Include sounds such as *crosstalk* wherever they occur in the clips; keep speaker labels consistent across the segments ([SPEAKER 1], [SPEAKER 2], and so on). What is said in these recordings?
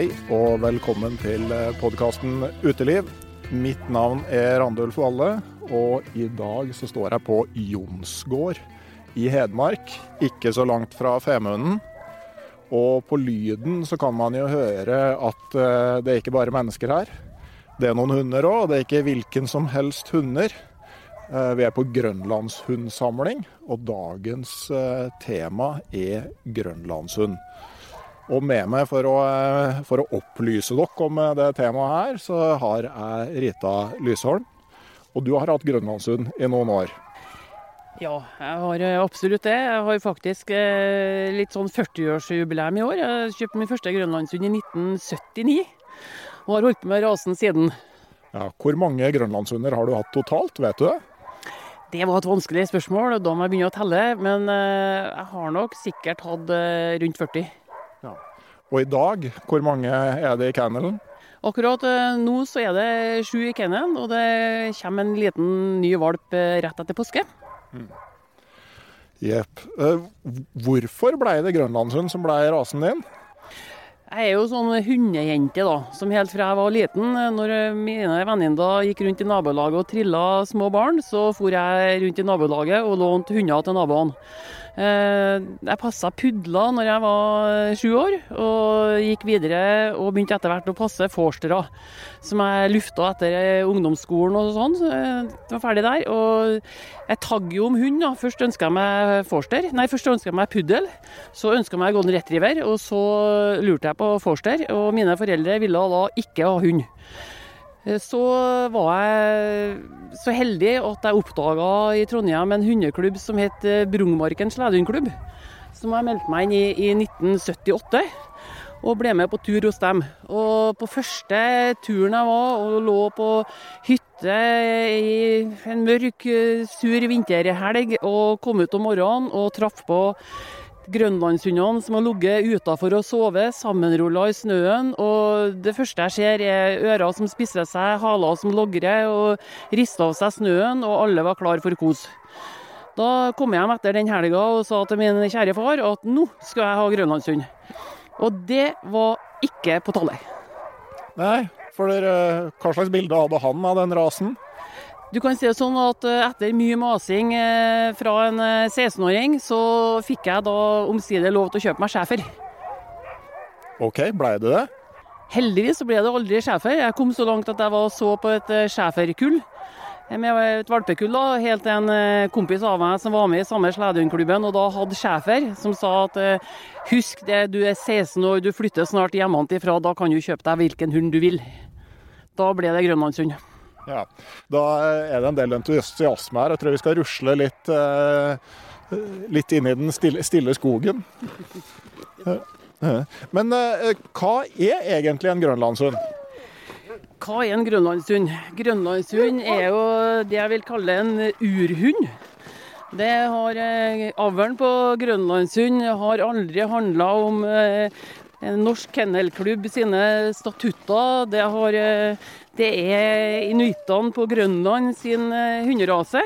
[SPEAKER 1] Hei og velkommen til podkasten Uteliv. Mitt navn er Randulf Valle, og i dag så står jeg på Jonsgård i Hedmark, ikke så langt fra Femunden. Og på lyden så kan man jo høre at eh, det er ikke bare mennesker her. Det er noen hunder òg, og det er ikke hvilken som helst hunder. Eh, Vi er på grønlandshundsamling, og dagens eh, tema er grønlandshund. Og med meg for å, eh, for å opplyse dere om eh, det temaet her, så har jeg Rita Lysholm. Og du har hatt grønlandshund i noen år.
[SPEAKER 2] Ja, jeg har eh, absolutt det. Jeg har faktisk litt sånn 40-årsjubileum i år. Jeg kjøpte min første grønlandshund i 1979, og har holdt på med rasen siden.
[SPEAKER 1] Ja, hvor mange grønlandshunder har du hatt totalt, vet du det?
[SPEAKER 2] Det var et vanskelig spørsmål, og da må jeg begynne å telle. Men jeg har nok sikkert hatt rundt 40.
[SPEAKER 1] Og i dag, hvor mange er det i kennelen?
[SPEAKER 2] Akkurat eh, nå så er det sju i kennelen, og det kommer en liten ny valp eh, rett etter påske.
[SPEAKER 1] Jepp. Mm. Hvorfor ble det grønlandshund som ble rasen din?
[SPEAKER 2] Jeg er jo sånn hundejente, da. Som helt fra jeg var liten, når mine venninner gikk rundt i nabolaget og trilla små barn, så for jeg rundt i nabolaget og lånte hunder til naboene. Eh, Jeg passa pudler når jeg var sju år, og gikk videre og begynte etter hvert å passe forstere. Som jeg lufta etter ungdomsskolen og sånn. så Jeg var ferdig der. Og jeg tagg jo om hund. Først ønska jeg meg forster. Nei, først ønska jeg meg puddel. Så ønska jeg meg golden retriever, og så lurte jeg på forster. Og mine foreldre ville da ikke ha hund. Eh, Så var jeg så heldig at jeg oppdaga i Trondheim en hundeklubb som het eh, Brungmarken sledehundklubb. Som jeg meldte meg inn i i 1978. Og ble med på tur hos dem. Og på første turen jeg var og lå på hytte i en mørk, eh, sur vinterhelg og kom ut om morgenen og traff på grønlandshundene som har ligget utafor og sovet, sammenrulla i snøen. Og det første jeg ser, er ører som spisser seg, haler som logrer, og rister av seg snøen, og alle var klar for kos. Da kom jeg hjem etter den helga og sa til min kjære far at nå skal jeg ha grønlandshund. Og det var ikke på tale.
[SPEAKER 1] Nei, for dere, hva slags bilde hadde han av den rasen?
[SPEAKER 2] Du kan si det sånn at eh, etter mye masing eh, fra en eh, 16-åring, så fikk jeg da omsider lov til å kjøpe meg schæfer.
[SPEAKER 1] OK, blei det det?
[SPEAKER 2] Heldigvis så ble det aldri schæfer. Jeg kom så langt at jeg var så på et eh, schæferkull. med et valpekull, da, helt til en eh, kompis av meg som var med i samme sledehundklubben, og da hadde schæfer, som sa at eh, husk det, du er 16 år, du flytter snart hjemmefra, da kan du kjøpe deg hvilken hund du vil. Da ble det grønlandshund.
[SPEAKER 1] Ja, Da er det en del entusiasme her. Jeg tror vi skal rusle litt, litt inn i den stille, stille skogen. *laughs* Men hva er egentlig en grønlandshund?
[SPEAKER 2] Hva er en grønlandshund? Grønlandshund er jo det jeg vil kalle en urhund. Det har eh, Avlen på grønlandshund har aldri handla om eh, norsk kennelklubb sine statutter. Det, har, eh, det er inuittene på Grønland sin eh, hunderase.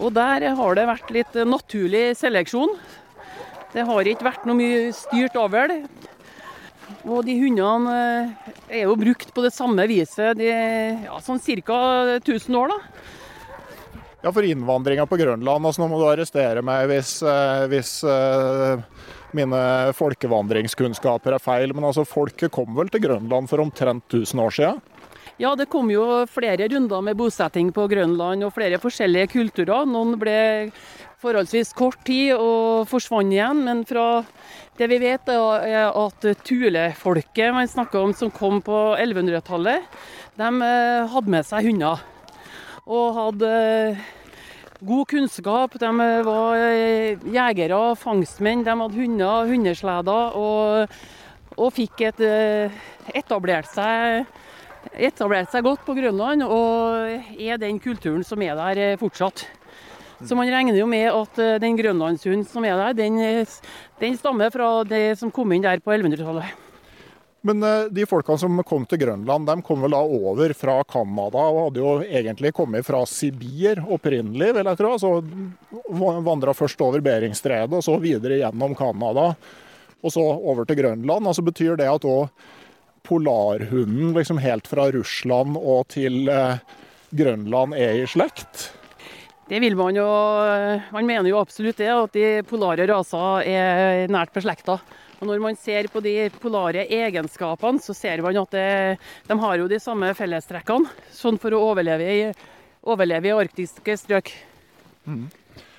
[SPEAKER 2] Og der har det vært litt naturlig seleksjon. Det har ikke vært noe mye styrt avl. Og de hundene eh, er jo brukt på det samme viset de, ja, sånn ca. 1000 år, da.
[SPEAKER 1] Ja, for innvandringa på Grønland, altså nå må du arrestere meg hvis, eh, hvis uh, mine folkevandringskunnskaper er feil, men altså folket kom vel til Grønland for omtrent 1000 år siden?
[SPEAKER 2] Ja, det kom jo flere runder med bosetting på Grønland og flere forskjellige kulturer. Noen ble forholdsvis kort tid og forsvant igjen, men fra det vi vet, er at tulefolket man snakker om som kom på 1100-tallet, de eh, hadde med seg hunder. Og hadde eh, god kunnskap. De eh, var jegere, fangstmenn. De hadde hunder, hundesleder. Og, og fikk et, etablert, seg, etablert seg godt på Grønland. Og er den kulturen som er der fortsatt. Så man regner jo med at eh, den grønlandshunden som er der, den, den stammer fra det som kom inn der på 1100-tallet.
[SPEAKER 1] Men eh, de folkene som kom til Grønland, de kom vel da over fra Canada og hadde jo egentlig kommet fra Sibir opprinnelig, vil jeg tro. Så Vandra først over Beringstredet og så videre gjennom Canada og så over til Grønland. Altså Betyr det at òg polarhunden liksom helt fra Russland og til eh, Grønland er i slekt?
[SPEAKER 2] Det vil man jo Man mener jo absolutt det, at de polare raser er nært beslekta. Og når man ser på de polare egenskapene, så ser man at det, de har jo de samme fellestrekkene sånn for å overleve i, overleve i arktiske strøk.
[SPEAKER 1] Mm.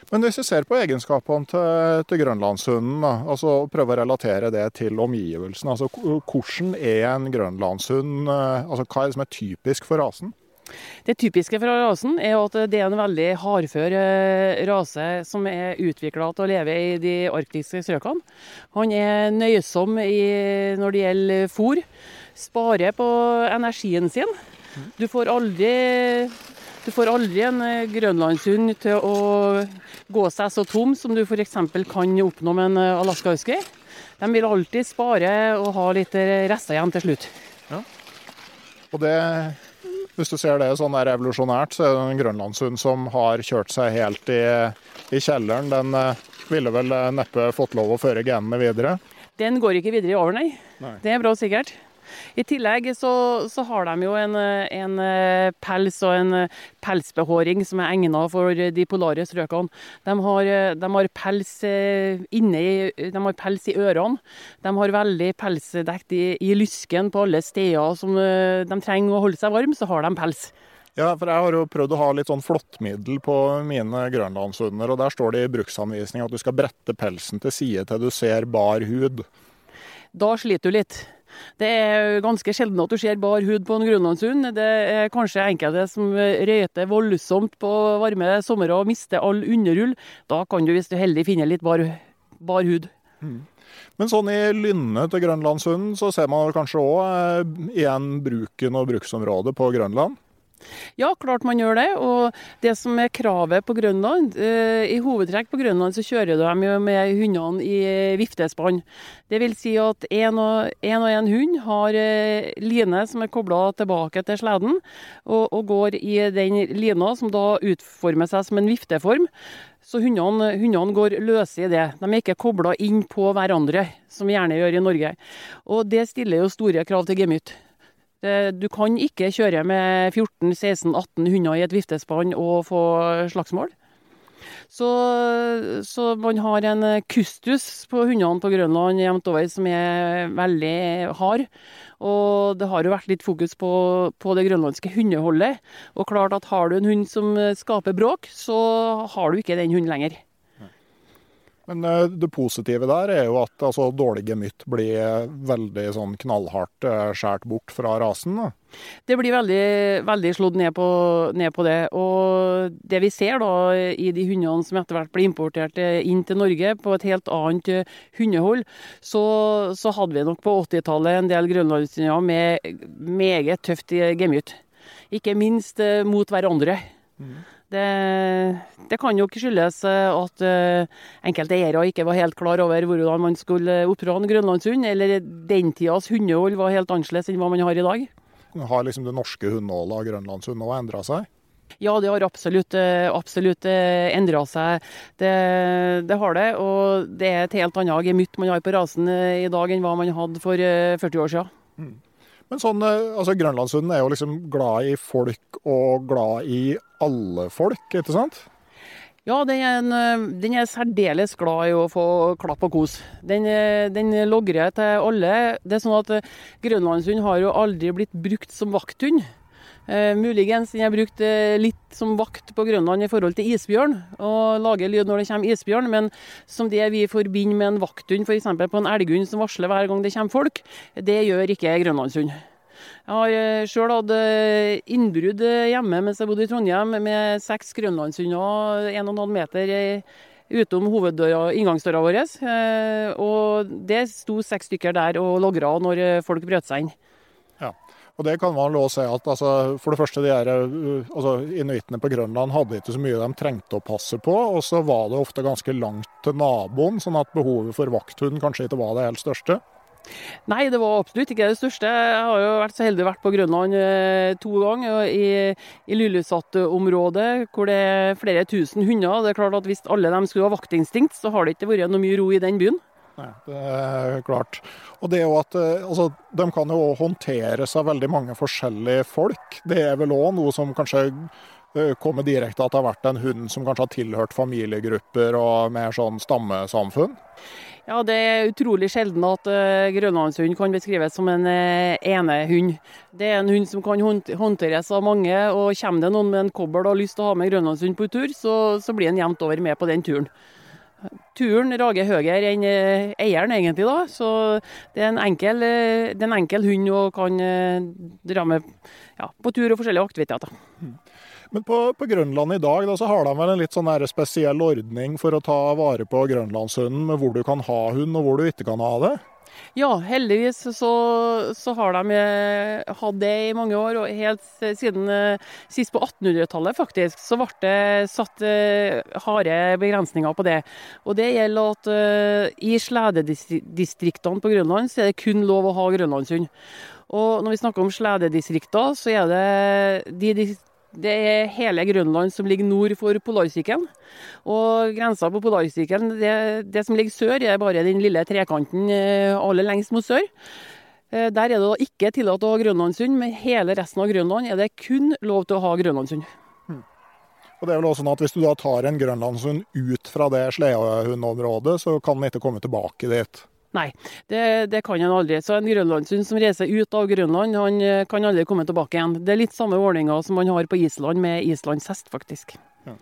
[SPEAKER 1] Men hvis vi ser på egenskapene til, til grønlandshunden, altså prøve å relatere det til omgivelsene. Altså, hvordan er en grønlandshund? Eh, altså, hva er det som er typisk for rasen?
[SPEAKER 2] Det typiske for rasen er at det er en veldig hardfør eh, rase som er utvikla til å leve i de arktiske strøkene. Han er nøysom i, når det gjelder fôr. Sparer på energien sin. Du får aldri, du får aldri en eh, grønlandshund til å gå seg så tom som du f.eks. kan oppnå med en eh, Alaska Husky. De vil alltid spare og ha litt rester igjen til slutt. Ja.
[SPEAKER 1] Og det hvis du ser det sånn der evolusjonært, så er det en grønlandshund som har kjørt seg helt i, i kjelleren. Den uh, ville vel uh, neppe fått lov å føre genene videre?
[SPEAKER 2] Den går ikke videre i år, nei. nei. Det er bra sikkert. I tillegg så, så har de jo en, en, eh, pels og en eh, pelsbehåring som er egnet for de polare strøkene. De har, eh, de har pels inne i, de har pels i ørene. De har veldig pelsdekt i, i lysken på alle steder som de trenger å holde seg varm, så har de pels.
[SPEAKER 1] Ja, for jeg har jo prøvd å ha litt sånn flåttmiddel på mine grønlandshunder, og der står det i bruksanvisning at du skal brette pelsen til side til du ser bar hud.
[SPEAKER 2] Da sliter du litt. Det er ganske sjelden at du ser bar hud på en grønlandshund. Det er kanskje enkelte som røyter voldsomt på varme somre og mister all underhull. Da kan du, hvis du er heldig, finne litt bar, bar hud. Mm.
[SPEAKER 1] Men sånn i lynnet til grønlandshunden så ser man kanskje òg eh, igjen bruken og bruksområdet på Grønland?
[SPEAKER 2] Ja, klart man gjør det. Og det som er kravet på Grønland eh, I hovedtrekk på Grønland så kjører de jo med hundene i viftespann. Det vil si at én og én hund har eh, line som er kobla tilbake til sleden, og, og, går i den lina som da utformer seg som en vifteform. Så hundene, hundene går løse i det. De er ikke kobla inn på hverandre, som vi gjerne gjør i Norge. Og det stiller jo store krav til gemytt. Du kan ikke kjøre med 14-16-18 hunder i et viftespann og få slagsmål. Så, så man har en kustus på hundene på Grønland jevnt over som er veldig hard. Og det har jo vært litt fokus på, på det grønlandske hundeholdet. Og klart at har du en hund som skaper bråk, så har du ikke den hunden lenger.
[SPEAKER 1] Men eh, det positive der er jo at altså, dårlig gemytt blir veldig sånn knallhardt eh, skåret bort fra rasen. Da.
[SPEAKER 2] Det blir veldig, veldig slått ned på, ned på, det. Og det vi ser da i de hundene som etter hvert blir importert eh, inn til Norge på et helt annet hundehold, så, så hadde vi nok på 80-tallet en del grønlandshunder med meget tøft gemytt. Ikke minst mot hverandre. Mm. Det, det, kan jo ikke skyldes eh, at uh, enkelte eiere ikke var helt klar over hvordan man skulle oppdra en grønlandshund, eller den tidas hundehold var helt annerledes enn hva man har i dag.
[SPEAKER 1] Har liksom det norske hundeholdet av grønlandshund òg endra seg?
[SPEAKER 2] Ja, det har absolutt, eh, absolutt endra seg. Det, det, har det. Og det er et helt annet gemytt man har på rasen i dag enn hva man hadde for 40 år siden. Mm.
[SPEAKER 1] Men sånn, altså Grønlandshunden er jo liksom glad i folk og glad i alle folk, ikke sant?
[SPEAKER 2] Ja, den er, en, den er, særdeles glad i å få klapp og kos. Den, den logrer til alle. Det er sånn at Grønlandshund har jo aldri blitt brukt som vakthund. Eh, muligens den er eh, litt som vakt på Grønland i forhold til isbjørn, og lager lyd når det kommer isbjørn, men som det vi forbinder med en vakthund, f.eks. på en elghund som varsler hver gang det kommer folk, det gjør ikke grønlandshund. Jeg har eh, sjøl hatt eh, innbrudd hjemme mens jeg bodde i Trondheim, med seks grønlandshunder 1,5 meter utom hoveddøra, inngangsdøra vår. Og det sto seks stykker der og logra når folk brøt seg inn.
[SPEAKER 1] Og det kan man lov at altså, For det første, de her, uh, altså, inuittene på Grønland hadde ikke så mye de trengte å passe på. Og så var det ofte ganske langt til naboen, sånn at behovet for vakthund kanskje ikke var det helt største.
[SPEAKER 2] Nei, det var absolutt ikke det største. Jeg har jo vært så heldig å vært på Grønland eh, to ganger. I, i Lulesat-området, hvor det er flere tusen hunder. Det er klart at Hvis alle de skulle ha vaktinstinkt, så har det ikke vært noe mye ro i den byen.
[SPEAKER 1] Nei, det er klart. Og det er jo at eh, altså, De kan jo håndteres av veldig mange forskjellige folk. Det er vel òg noe som kanskje eh, kommer direkte at det har vært en hund som kanskje har tilhørt familiegrupper og mer sånn stammesamfunn?
[SPEAKER 2] Ja, Det er utrolig sjelden at uh, grønlandshund kan beskrives som en uh, enehund. Det er en hund som kan håndteres av mange, og kommer det noen med en kobbel og har lyst til å ha med grønlandshund på tur, så, så blir en jevnt over med på den turen. Turen rager høyere enn eh, eieren, egentlig. da, Så det er en enkel, eh, er en enkel hund og kan eh, dra med ja, på tur og forskjellige aktiviteter. Mm.
[SPEAKER 1] Men på, på, Grønland i dag da, så har de vel en litt sånn spesiell ordning for å ta vare på grønlandshunden, med hvor du kan ha hund og hvor du ikke kan ha det?
[SPEAKER 2] Ja, heldigvis så, så har de eh, hatt det i mange år. og Helt siden eh, sist på 1800-tallet faktisk, så ble det satt eh, harde begrensninger på det. Og Det gjelder at i slededistriktene på Grønland så er det kun lov å ha grønlandshund. Og når vi snakker om slededistrikter, så er det de det er hele Grønland som ligger nord for polarsirkelen. Og grensa på polarsirkelen, det, det, som ligger sør, er bare den lille trekanten eh, aller lengst mot sør. Eh, der er det da ikke tillatt å ha grønlandshund, men hele resten av Grønland er det kun lov til å ha grønlandshund. Hmm.
[SPEAKER 1] Og det er vel også sånn at Hvis du da tar en grønlandshund ut fra det sledehundområdet, så kan den ikke komme tilbake dit?
[SPEAKER 2] Nei, det, det kan han aldri. Så en grønlandshund som reiser ut av Grønland, han eh, kan aldri komme tilbake igjen. Det er litt samme ordninga som man har på Island med Islands hest, faktisk. Ja.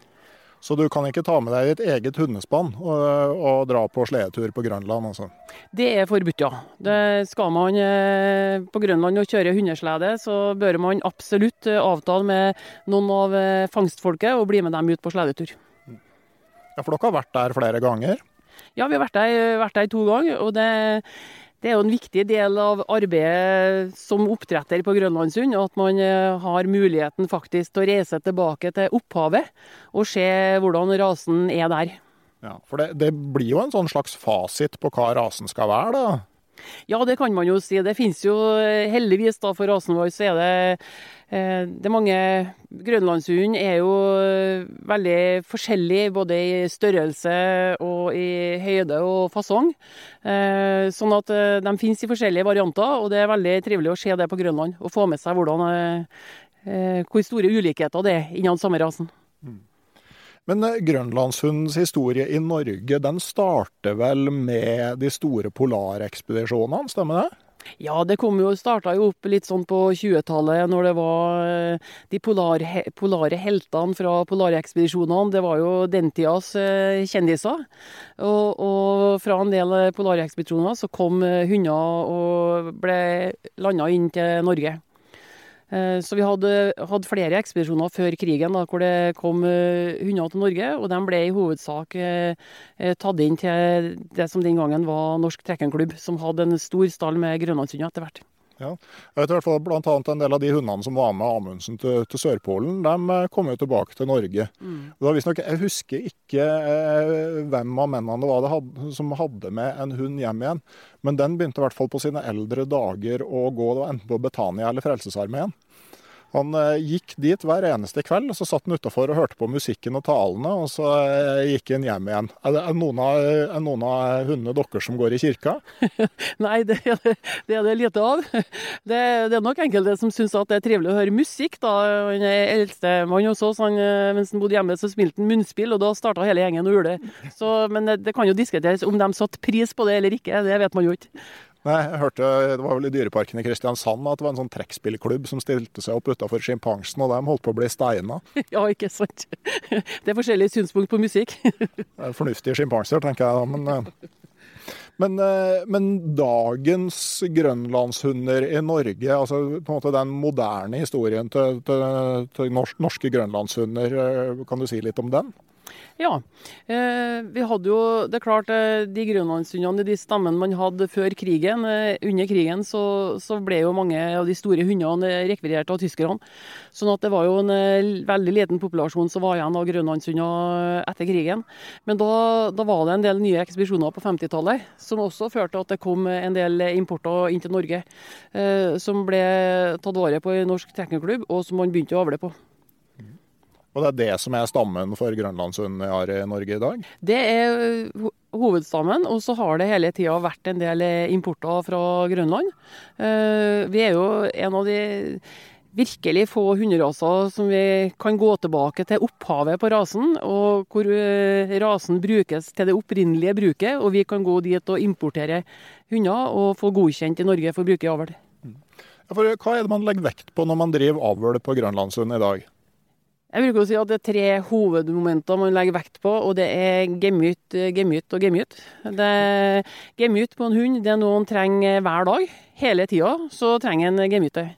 [SPEAKER 1] Så du kan ikke ta med deg ditt eget hundespann og, og dra på sledetur på Grønland? altså?
[SPEAKER 2] Det er forbudt, ja. Det skal man eh, på Grønland og kjøre hundeslede, så bør man absolutt eh, avtale med noen av fangstfolket og bli med dem ut på sledetur.
[SPEAKER 1] Ja, For dere har vært der flere ganger?
[SPEAKER 2] Ja, vi har vært der, to ganger. og det, det, er jo en viktig del av arbeidet som oppdretter på Grønlandshund. At man eh, har muligheten faktisk til å reise tilbake til opphavet og se hvordan rasen er der.
[SPEAKER 1] Ja, For det, det blir jo en sånn slags fasit på hva rasen skal være, da?
[SPEAKER 2] Ja, det kan man jo si. Det finnes jo eh, heldigvis da for rasen vår, så er det eh, det er mange Grønlandshund er jo eh, veldig forskjellig både i størrelse og i høyde og fasong. Sånn at de finnes i forskjellige varianter, og det er veldig trivelig å se det på Grønland. Og få med seg hvordan, hvor store ulikheter det er innen samme rasen. Mm.
[SPEAKER 1] Men eh, grønlandshundens historie i Norge den starter vel med de store polarekspedisjonene, stemmer det?
[SPEAKER 2] Ja, det kom jo, starta jo opp litt sånn på 20-tallet, når det var eh, de polare, polare heltene fra polarekspedisjonene. Det var jo den tidas eh, kjendiser. Og, og fra en del polarekspedisjoner så kom hunder og ble landa inn til Norge. Eh, så vi hadde, hadde, flere ekspedisjoner før krigen da, hvor det kom eh, hunder til Norge. Og de ble i hovedsak eh, tatt inn til det som den gangen var Norsk Trekkenklubb, som hadde en stor stall med grønlandshunder etter hvert.
[SPEAKER 1] Ja. Jeg vet i hvert fall blant annet En del av de hundene som var med Amundsen til, til Sørpolen, de kom jo tilbake til Norge. Mm. Nok, jeg husker ikke eh, hvem av mennene det var det hadde, som hadde med en hund hjem igjen. Men den begynte i hvert fall på sine eldre dager å gå enten på Betania eller Frelsesarmeen. Han eh, gikk dit hver eneste kveld, så satt han utafor og hørte på musikken og talene, og så eh, gikk han hjem igjen. Er det noen av, er noen av hundene deres som går i kirka? *laughs*
[SPEAKER 2] Nei, det det, er det, lite av. Det, det er nok enkelte som syns det er trivelig å høre musikk. da. Han er eldstemann hos oss. Han, eh, mens han bodde hjemme, så spilte han munnspill, og da starta hele gjengen å ule. Men det, det kan jo diskuteres om de satte pris på det eller ikke. Det vet man jo ikke.
[SPEAKER 1] Nei, jeg hørte, Det var vel i Dyreparken i Kristiansand at det var en sånn trekkspillklubb som stilte seg opp utafor sjimpansen, og de holdt på å bli steina. *laughs*
[SPEAKER 2] Ja, ikke sant. Det er forskjellige synspunkt på musikk.
[SPEAKER 1] Det er Fornuftige sjimpanser, tenker jeg da. Men, eh, men, eh, men, dagens grønlandshunder i Norge, altså på en måte den moderne historien til, til, til norske grønlandshunder, eh, kan du si litt om den?
[SPEAKER 2] Ja. Eh, vi hadde jo Det er klart, eh, de grønlandshundene, de stammene man hadde før krigen, eh, under krigen, så, så, ble jo mange av de store hundene rekvirert av tyskerne. Sånn at det var jo en veldig liten populasjon som var igjen av grønlandshunder etter krigen. Men da, da, var det en del nye ekspedisjoner på 50-tallet, som også førte til at det kom en del importer inn til Norge. Som ble tatt vare på i Norsk Trekkerklubb, og som man begynte å avle på.
[SPEAKER 1] Og det er det som er stammen for grønlandshund vi har i Norge i dag?
[SPEAKER 2] Det er hovedstammen, og så har det hele tida vært en del importer fra Grønland. Uh, vi er jo en av de virkelig få hunderaser som vi kan gå tilbake til opphavet på rasen, og hvor uh, rasen brukes til det opprinnelige bruket, og vi kan gå dit og importere hunder og få godkjent i Norge for å i avl.
[SPEAKER 1] Ja, hva er det man legger vekt på når man driver avl på grønlandshund i dag?
[SPEAKER 2] Jeg bruker å si at det er tre hovedmomenter man legger vekt på, og det er gemytt, gemytt og gemytt. Gemytt på en hund det er noe han trenger hver dag. Hele tida så trenger han gemyttet.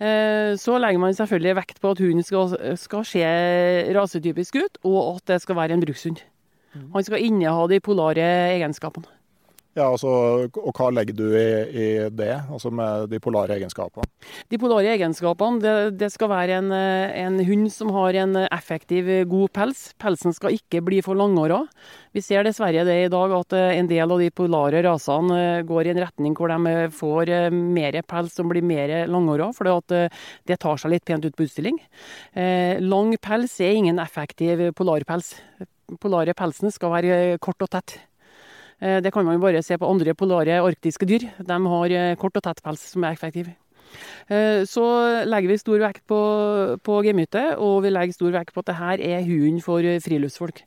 [SPEAKER 2] Eh, så legger man selvfølgelig vekt på at hunden skal, skal se rasetypisk ut, og at det skal være en brukshund. Mm. Han skal inneha de polare egenskapene.
[SPEAKER 1] Ja, altså, Og hva legger du i, i, det, altså med de polare egenskapene?
[SPEAKER 2] De polare egenskapene, det, det skal være en, en, hund som har en effektiv, god pels. Pelsen skal ikke bli for langåra. Vi ser dessverre det i dag at en del av de polare rasene går i en retning hvor de får mer pels som blir mer langåra, for det tar seg litt pent ut på utstilling. Eh, lang pels er ingen effektiv polarpels. Polare pelsen skal være kort og tett. Eh, det kan man bare se på andre polare arktiske dyr. De har eh, kort og tett pels som er effektiv. Eh, så legger vi stor vekt på, på gemyttet, og vi legger stor vekt på at dette er hunden for friluftsfolk.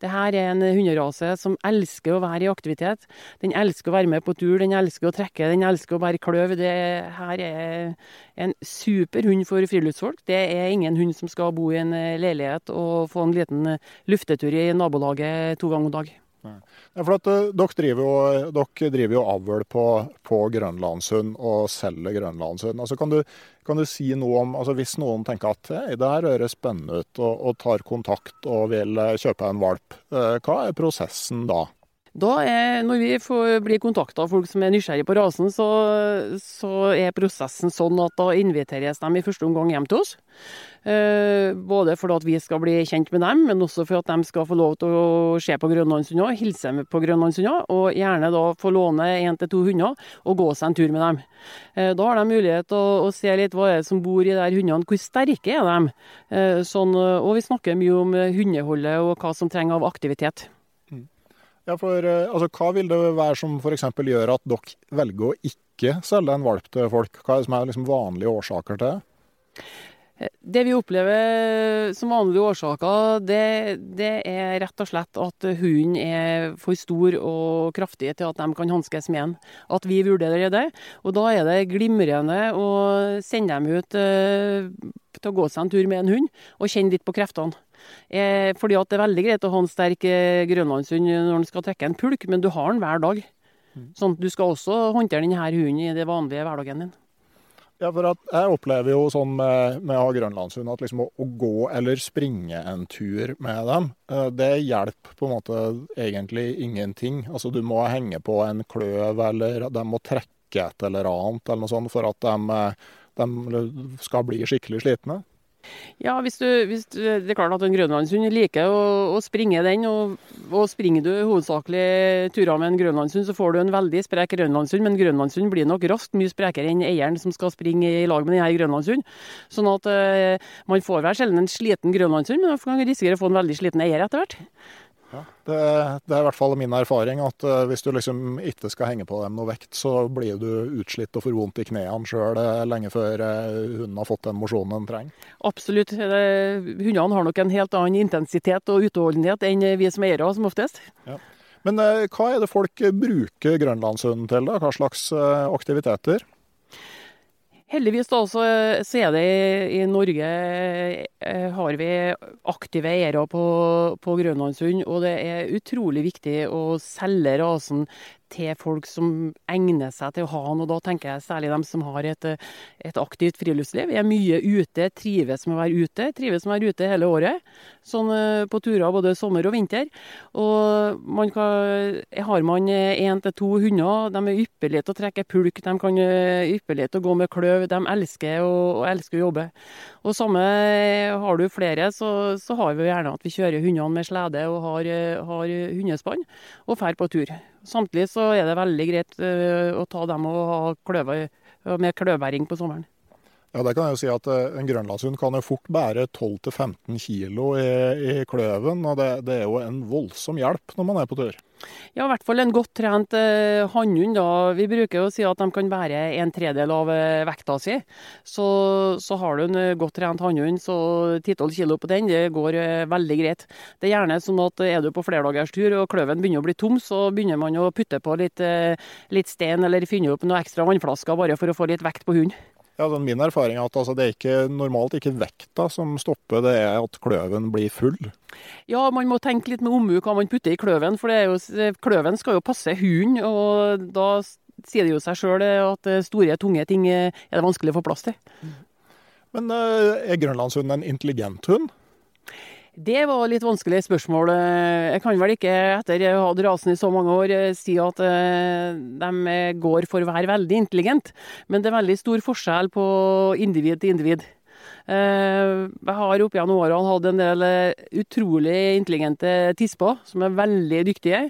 [SPEAKER 2] Dette er en hunderase som elsker å være i aktivitet. Den elsker å være med på tur, den elsker å trekke, den elsker å bære kløv. Det her er en super hund for friluftsfolk. Det er ingen hund som skal bo i en leilighet og få en liten luftetur i nabolaget to ganger om dag.
[SPEAKER 1] Ja, for at, uh, dere, driver jo, dere driver jo avl på, på grønlandshund og selger grønlandshund. Altså, kan, du, kan, du, si noe om altså, Hvis noen tenker at hey, det her høres spennende ut og, og, tar kontakt og vil uh, kjøpe en valp, uh, hva er prosessen da?
[SPEAKER 2] Er, når vi får blir kontakta av folk som er nysgjerrige på rasen, så, så, er prosessen sånn at da inviteres de i første omgang hjem til oss. Eh, både for at vi skal bli kjent med dem, men også for at de skal få lov til å se på grønlandshunder, hilse på grønlandshunder, og gjerne da få låne én til to hunder og gå seg en tur med dem. Eh, da har de mulighet til å, å, se litt hva er som bor i de hundene, hvor sterke er de? Eh, sånn, og vi snakker mye om hundeholdet og hva som trenger av aktivitet.
[SPEAKER 1] Ja, for eh, altså, Hva vil det være som f.eks. gjør at dere velger å ikke selge en valp til folk? Hva er det som er liksom vanlige årsaker til det?
[SPEAKER 2] Det vi opplever som vanlige årsaker, det, det, er rett og slett at hunden er for stor og kraftig til at de kan hanskes med den. At vi vurderer det. Og da er det glimrende å sende dem ut uh, til å gå seg en tur med en hund, og kjenne litt på kreftene. Eh, fordi at det er veldig greit å ha en sterk eh, grønlandshund når en skal trekke en pulk, men du har den hver dag. Mm. Sånn at du skal også håndtere denne hunden i det vanlige hverdagen din.
[SPEAKER 1] Ja, for Jeg opplever jo sånn med, med å ha grønlandshund at liksom å, å, gå eller springe en tur med dem, eh, det hjelper på en måte egentlig ingenting. Altså Du må henge på en kløv, eller de må trekke et eller annet eller noe sånt for at de, eh, de skal bli skikkelig slitne.
[SPEAKER 2] Ja, hvis du, hvis du, det er klart at en grønlandshund liker å, å springe den. Og, og, springer du hovedsakelig turer med en grønlandshund, så får du en veldig sprek grønlandshund. Men grønlandshund blir nok raskt mye sprekere enn eieren som skal springe i lag med denne grønlandshunden. Sånn at uh, man får vel sjelden en sliten grønlandshund, men man kan risikere å få en veldig sliten eier etter hvert.
[SPEAKER 1] Ja, det, det, er i hvert fall min erfaring at uh, hvis du liksom ikke skal henge på dem noe vekt, så blir du utslitt og får vondt i knærne sjøl uh, lenge før uh, hunden har fått den mosjonen den trenger.
[SPEAKER 2] Absolutt. hundene har nok en helt annen intensitet og utholdenhet enn vi som eiere, som oftest. Ja.
[SPEAKER 1] Men hva er det folk bruker grønlandshunden til? da? Hva slags aktiviteter?
[SPEAKER 2] Heldigvis da, så, så er det i, i Norge eh, har vi aktive eiere på, på grønlandshund. Og det er utrolig viktig å selge rasen til folk som egner seg til å ha noe. Da tenker jeg særlig dem som har et, et aktivt friluftsliv. Er mye ute, trives med å være ute. Trives med å være ute hele året. Sånn eh, på turer både sommer og vinter. Og man kan, har man én til to hunder, de er ypperlige til å trekke pulk. De kan ypperlig ypperlige til å gå med kløv. De elsker å, elsker å jobbe. Og samme har du flere, så, så har vi gjerne at vi kjører hundene med slede og har, har hundespann og drar på tur. Samtidig så er det veldig greit uh, å ta dem og ha kløver, med kløvbæring på sommeren.
[SPEAKER 1] Ja, det kan jeg jo si at eh, En grønlandshund kan jo fort bære 12-15 kilo i, i, kløven. og det, det, er jo en voldsom hjelp når man er på tur.
[SPEAKER 2] Ja, i hvert fall en godt trent eh, hannhund. Vi bruker jo å si at de kan bære en tredel av eh, vekta si. Så, så har du en eh, godt trent hannhund, så 10-12 kilo på den, det går eh, veldig greit. Det er gjerne sånn at er du på flerdagers og kløven begynner å bli tom, så begynner man å putte på litt, eh, litt sten eller finne opp noen ekstra vannflasker bare for å få litt vekt på hunden.
[SPEAKER 1] Ja, sånn Min erfaring er at altså, det er ikke, normalt ikke vekta som stopper, det er at kløven blir full.
[SPEAKER 2] Ja, man må tenke litt med omhu hva man putter i kløven. For jo, kløven skal jo passe hunden, og da sier det jo seg sjøl at store, tunge ting er det vanskelig å få plass til.
[SPEAKER 1] Men eh, er grønlandshunden en intelligent hund?
[SPEAKER 2] Det var litt vanskelig spørsmål. Jeg kan vel ikke, etter å ha hatt rasen i så mange år, eh, si at eh, de går for å være veldig intelligent. Men det er veldig stor forskjell på individ til individ. Eh, jeg har opp gjennom årene hatt en del utrolig intelligente tisper som er veldig dyktige.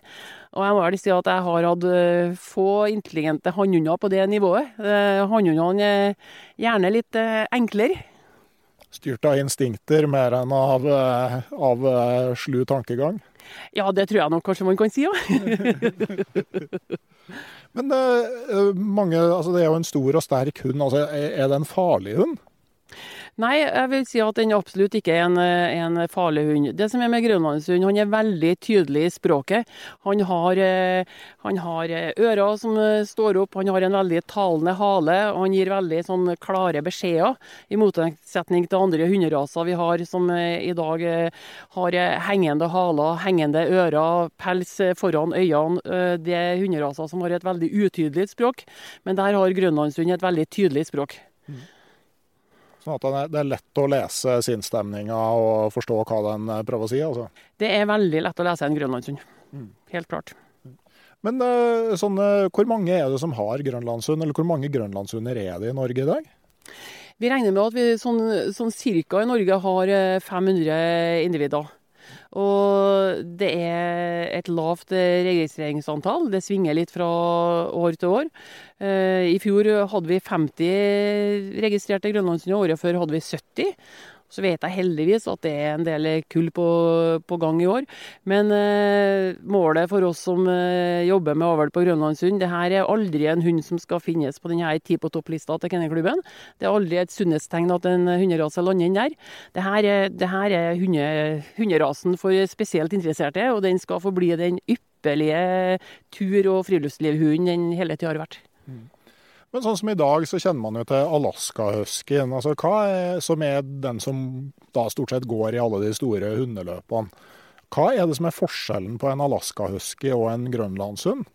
[SPEAKER 2] Og jeg må vel si at jeg har hatt få intelligente hannhunder på det nivået. Hannhundene er gjerne litt enklere
[SPEAKER 1] styrt av instinkter mer enn av, eh, av eh, slu tankegang?
[SPEAKER 2] Ja, det tror jeg nok kanskje man kan si, ja. *laughs*
[SPEAKER 1] Men uh, mange, altså det er jo en stor og sterk hund. Altså, er det en farlig hund?
[SPEAKER 2] Nei, jeg vil si at den absolutt ikke er en, en farlig hund. Det som er med grønlandshund, han er veldig tydelig i språket. Han har, eh, han har, eh, ører som eh, står opp, han har en veldig talende hale. og Han gir veldig sånn klare beskjeder, i motsetning til andre hunderaser vi har som i dag har hengende haler, hengende ører, pels foran øynene. Det er hunderaser som har et veldig utydelig språk, men der har grønlandshund et veldig tydelig språk. Mm.
[SPEAKER 1] Sånn at det er lett å lese sinnsstemninga og forstå hva den eh, prøver å si? altså.
[SPEAKER 2] Det er veldig lett å lese en grønlandshund. Mm. Helt klart.
[SPEAKER 1] Men eh, sånn, eh, hvor mange er det som har grønlandshund, eller hvor mange grønlandshunder er det i Norge i dag?
[SPEAKER 2] Vi regner med at vi sånn, sånn cirka i Norge har 500 individer. Og det er et lavt registreringsantall. Det svinger litt fra år til år. Eh, I fjor hadde vi 50 registrerte grønlandshunder, året før hadde vi 70. Så vet jeg heldigvis at det er en del kull på, på gang i år. Men eh, målet for oss som eh, jobber med avl på Grønlandshund, det her er aldri en hund som skal finnes på denne ti på topp-lista til Kennelklubben. Det er aldri et sunnhetstegn at en hunderase lander inn der. Det her er, det her er hunde, hunderasen for spesielt interesserte, og den skal forbli den ypperlige tur- og friluftslivhunden den hele tida har vært.
[SPEAKER 1] Men sånn som i dag, så kjenner man jo til Alaska-huskyen. Altså, hva som er den som da stort sett går i alle de store hundeløpene. Hva er det som er forskjellen på en Alaska-husky og en grønlandshund?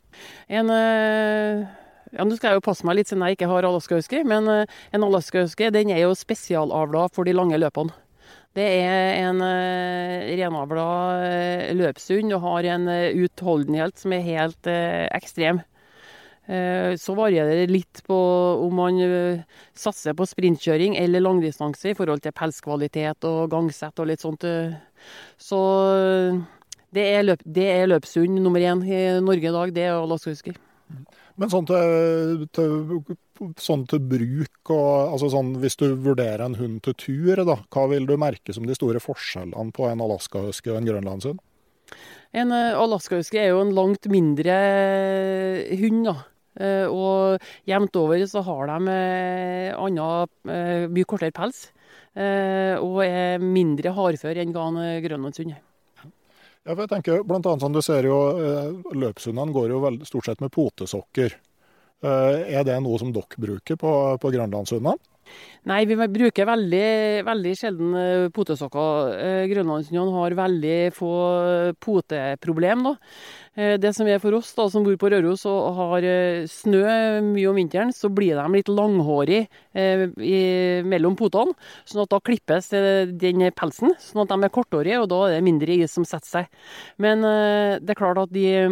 [SPEAKER 2] En... Øh ja, Nå skal jeg jo passe meg litt siden jeg ikke har alaskahusky, men en alaskahusky den er jo spesialavla for de lange løpene. Det er en uh, renavla løpshund og har en utholdenhet som er helt ekstrem. Så varierer det litt på om man satser på sprintkjøring eller langdistanse i forhold til pelskvalitet og gangsett og litt sånt. Så det er, løp, det er løpshund nummer én i Norge i dag, det er alaskahusky.
[SPEAKER 1] Men sånn til, til, sånn til bruk og altså sånn, Hvis du vurderer en hund til tur, da, hva vil du merke som de store forskjellene på en alaskahuske og en grønlandshund?
[SPEAKER 2] En alaskahusky er jo en langt mindre hund, da. Og jevnt over så har de annen, mye kortere pels. Og er mindre hardfør enn hva grønlandshund.
[SPEAKER 1] Ja, for jeg tenker blant annet sånn, Du ser jo løpshundene går jo veld, stort sett med potesokker. Er det noe som dere bruker på, på grønlandshundene?
[SPEAKER 2] Nei, vi bruker veldig, veldig sjelden potesokker. Grønlandshundene har veldig få poteproblem. da. Det som er for oss da, som bor på Røros og har snø mye om vinteren, så blir de litt langhårige eh, mellom potene. sånn at da klippes den pelsen, sånn at de er korthårige, og da er det mindre is som setter seg. Men eh, det er klart at de,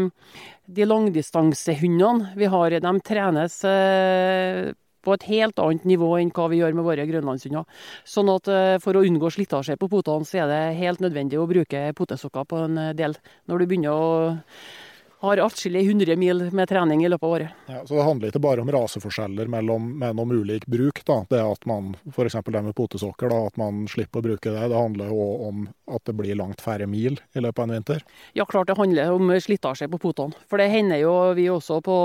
[SPEAKER 2] de langdistansehundene vi har, de trenes eh, på et helt annet nivå enn hva vi gjør med våre grønlandshunder. Sånn at for å unngå slitasje på potene, så er det helt nødvendig å bruke potesokker på en del når du begynner å har atskillig 100 mil med trening i løpet av året.
[SPEAKER 1] Ja, så det handler ikke bare om raseforskjeller mellom, mellom ulik bruk. Da. Det at man f.eks. det med potesokker, da, at man slipper å bruke det. Det handler òg om at det blir langt færre mil i løpet av en vinter?
[SPEAKER 2] Ja, klart det handler om slitasje på potene. For det hender jo vi også på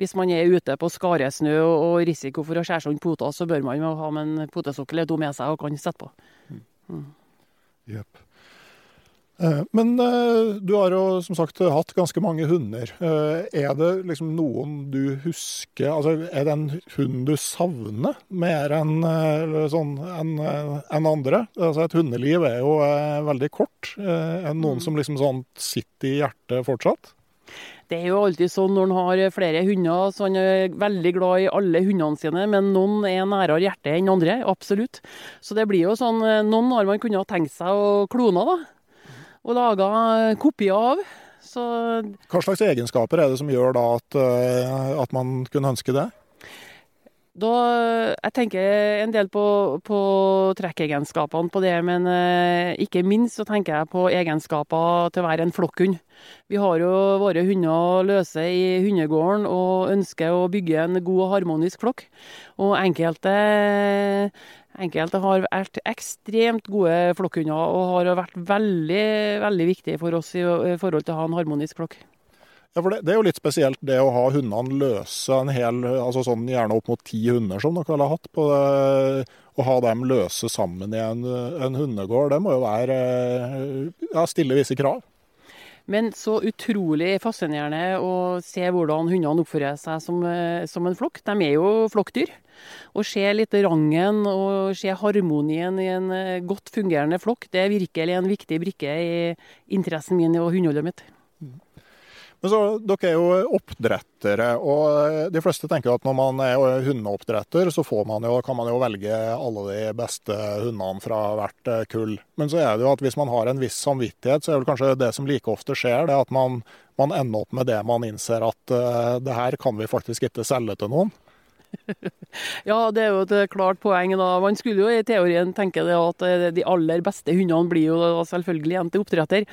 [SPEAKER 2] Hvis man er ute på skaresnø og risiko for å skjære sånn poter, så bør man jo ha med en potesokkel eller to med seg og kan sette på.
[SPEAKER 1] Mm. Yep. Men du har jo som sagt hatt ganske mange hunder. Er det liksom noen du husker altså Er det en hund du savner mer enn sånn, en, en andre? Altså Et hundeliv er jo veldig kort. Er det noen som liksom sånn sitter i hjertet fortsatt?
[SPEAKER 2] Det er jo alltid sånn når en har flere hunder, så han er veldig glad i alle hundene sine, men noen er nærere hjertet enn andre. Absolutt. Så det blir jo sånn Noen har man kunnet tenkt seg å klone, da og laga kopier av. Så
[SPEAKER 1] Hva slags egenskaper er det som gjør da at, at man kunne ønske det?
[SPEAKER 2] Da, jeg tenker en del på, på trekkegenskapene på det, men ikke minst så tenker jeg på egenskaper til å være en flokkhund. Vi har jo våre hunder løse i hundegården og ønsker å bygge en god og harmonisk flokk. Og enkelte Enkelte har vært ekstremt gode flokkhunder og har vært veldig, veldig viktige for oss i forhold til å ha en harmonisk flokk.
[SPEAKER 1] Ja, for det, det, er jo litt spesielt det å ha hundene løse en hel, altså sånn gjerne opp mot ti hunder som dere har hatt. på det, Å ha dem løse sammen i en, en hundegård, det må jo være ja, stille visse krav.
[SPEAKER 2] Men så utrolig fascinerende å se hvordan hundene oppfører seg som, som en flokk. De er jo flokkdyr. Å se litt rangen og se harmonien i en godt fungerende flokk, det er virkelig en viktig brikke i interessen min og hundeholdet mitt.
[SPEAKER 1] Men så, Dere er jo oppdrettere, og de fleste tenker at når man er hundeoppdretter, så man jo, kan man jo velge alle de beste hundene fra hvert kull. Men så er det jo at hvis man har en viss samvittighet, så er det kanskje det som like ofte skjer, det at man, man ender opp med det man innser at uh, det her kan vi faktisk ikke selge til noen.
[SPEAKER 2] Ja, det er jo et klart poeng. da. Man skulle jo i teorien tenke det at de aller beste hundene blir jo selvfølgelig igjen til oppdretter.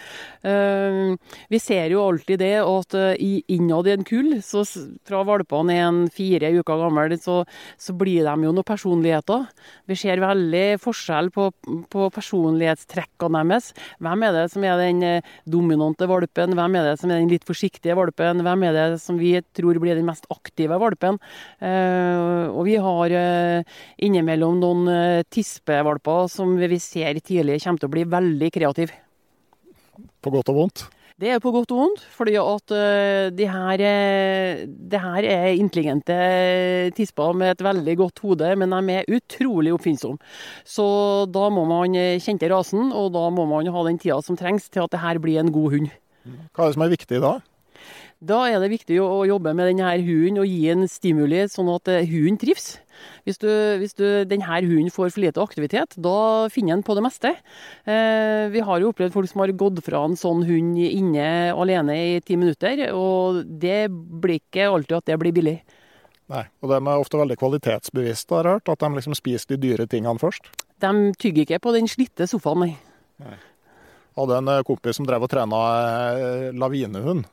[SPEAKER 2] Vi ser jo alltid det at innad i en kull, så fra valpene er en fire uker gammel, så, så, blir de jo noen personligheter. Vi ser veldig forskjell på, på personlighetstrekkene deres. Hvem er det som er den dominante valpen? Hvem er det som er den litt forsiktige valpen? Hvem er det som vi tror blir den mest aktive valpen? Eh, og vi har eh, innimellom noen eh, tispevalper som vi ser tidlig kommer til å bli veldig kreative.
[SPEAKER 1] På godt og vondt?
[SPEAKER 2] Det er på godt og vondt, fordi at de her, de det her er intelligente tisper med et veldig godt hode, men de er utrolig oppfinnsomme. Så da må man kjenne til rasen, og da må man ha den tida som trengs til at det her blir en god hund.
[SPEAKER 1] Hva er det som er viktig da?
[SPEAKER 2] Da er det viktig å jobbe med denne hunden og gi en stimuli, sånn at eh, hunden trives. Hvis, du, hvis du, denne hunden får for lite aktivitet, da finner den på det meste. Eh, vi har jo opplevd folk som har gått fra en sånn hund inne alene i ti minutter, og det blir ikke alltid at det blir billig.
[SPEAKER 1] Nei, og de er ofte veldig kvalitetsbevisste, har jeg hørt. At de liksom spiser de dyre tingene først.
[SPEAKER 2] De tygger ikke på den slitte sofaen, nei. nei.
[SPEAKER 1] Hadde en kompis som drev og trena eh, lavinehund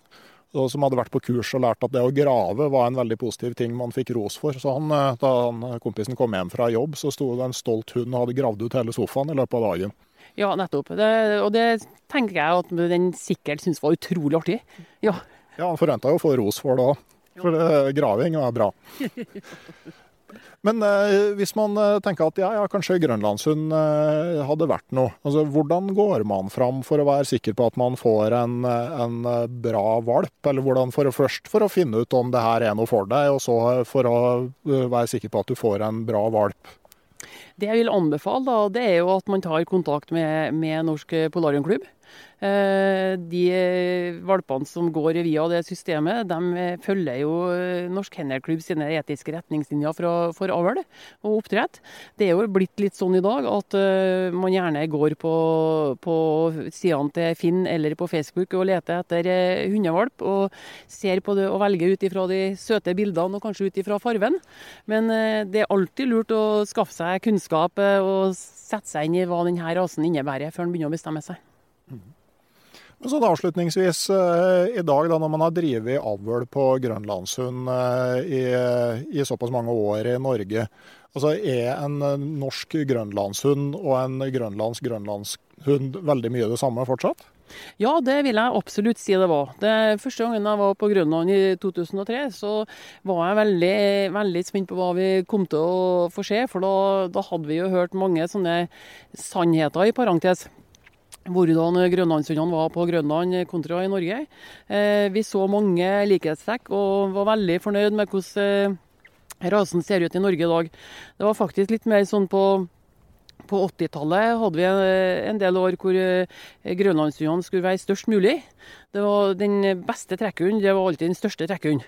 [SPEAKER 1] og som hadde vært på kurs og lært at det å grave var en veldig positiv ting man fikk ros for. Så han, eh, da han, kompisen kom hjem fra jobb, så sto det en stolt hund og hadde gravd ut hele sofaen i løpet av dagen.
[SPEAKER 2] Ja, nettopp. Det, og det tenker jeg at den sikkert syntes var utrolig artig. Ja,
[SPEAKER 1] ja han forventa jo å få ros for det òg. For det, graving er bra. *laughs* Men eh, hvis man eh, tenker at ja, ja, kanskje grønlandshund eh, hadde vært noe. Altså, hvordan går man fram for å være sikker på at man får en, eh, en eh, bra valp? Eller hvordan for å, først for å finne ut om det her er noe for deg, og så for å være sikker på at du får en bra valp?
[SPEAKER 2] Det jeg vil anbefale, da, det er jo at man tar kontakt med, med Norsk Polariumklubb. Eh, de valpene som går via det systemet, de eh, følger jo eh, Norsk Kennelklubb sine etiske retningslinjer for avl og oppdrett. Det er jo blitt litt sånn i dag at man gjerne går på, på sidene til Finn eller på Facebook og leter etter hundevalp, og ser på det og velger ut ifra de søte bildene og kanskje ut ifra farven. Men det er alltid lurt å skaffe seg kunnskap og sette seg inn i hva denne rasen innebærer, før en begynner å bestemme seg.
[SPEAKER 1] Men sånn avslutningsvis, eh, i dag da når man har drevet avl på grønlandshund eh, i, i, såpass mange år i Norge, altså er en eh, norsk grønlandshund og en grønlandsk grønlandshund veldig mye det samme fortsatt?
[SPEAKER 2] Ja, det vil jeg absolutt si det var. Det Første gangen jeg var på Grønland i 2003, så var jeg veldig, veldig spent på hva vi kom til å få se. For da, da hadde vi jo hørt mange sånne sannheter, i parentes hvordan grønlandshundene var på Grønland kontra i Norge. Eh, vi så mange likhetstrekk og var veldig fornøyd med hvordan eh, rasen ser ut i Norge i dag. Det var faktisk litt mer sånn på på 80-tallet hadde vi en del år hvor eh, grønlandshundene skulle være størst mulig. Det var Den beste trekkhunden det var alltid den største trekkhunden.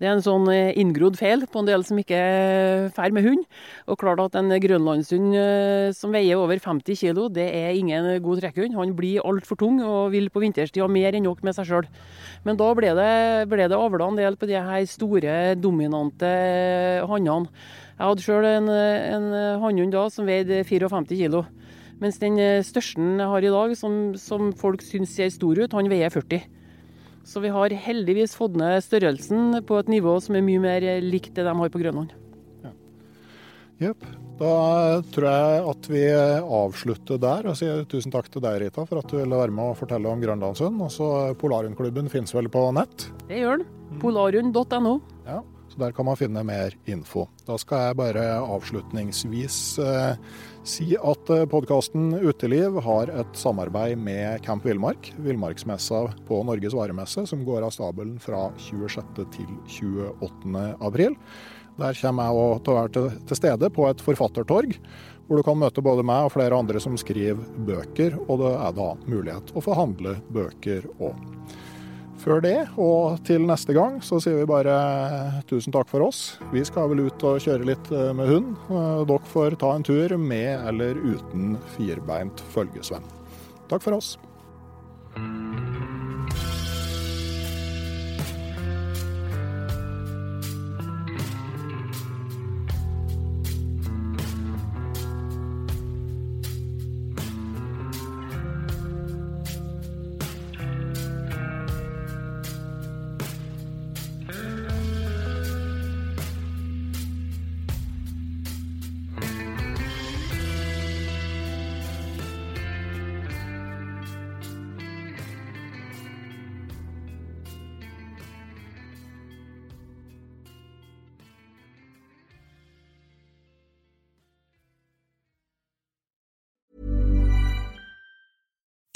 [SPEAKER 2] Det er en sånn eh, inngrodd feil på en del som ikke drar med hund. Og klart at en grønlandshund eh, som veier over 50 kg, det er ingen god trekkhund. Han blir altfor tung og vil på vinterstid ha mer enn nok med seg sjøl. Men da ble det, ble det avla en del på de her store, dominante hannene. Jeg hadde sjøl en, en hannhund da som veide 54 kg. Mens den største jeg har i dag, som, som folk syns ser stor ut, han veier 40 så vi har heldigvis fått ned størrelsen på et nivå som er mye mer likt det de har på Grønland.
[SPEAKER 1] Jepp. Da tror jeg at vi avslutter der og sier tusen takk til deg, Rita, for at du ville være med og fortelle om Grønlandshund. Også Polarhundklubben finnes vel på nett?
[SPEAKER 2] Det gjør den. Polarium.no.
[SPEAKER 1] Ja, så der kan man finne mer info. Da skal jeg bare avslutningsvis eh, si at eh, podkasten Uteliv har et samarbeid med Camp Villmark, villmarksmessa på Norges varemesse, som går av stabelen fra 26. til 28. april. Der kommer jeg til å være til stede på et forfattertorg, hvor du kan møte både meg og flere andre som skriver bøker, og det er da mulighet å få handle bøker òg. Før det, og til neste gang, så sier vi bare tusen takk for oss. Vi skal vel ut og kjøre litt eh, med hund. Eh, dere får ta en tur med eller uten firbeint følgesvenn. Takk for oss.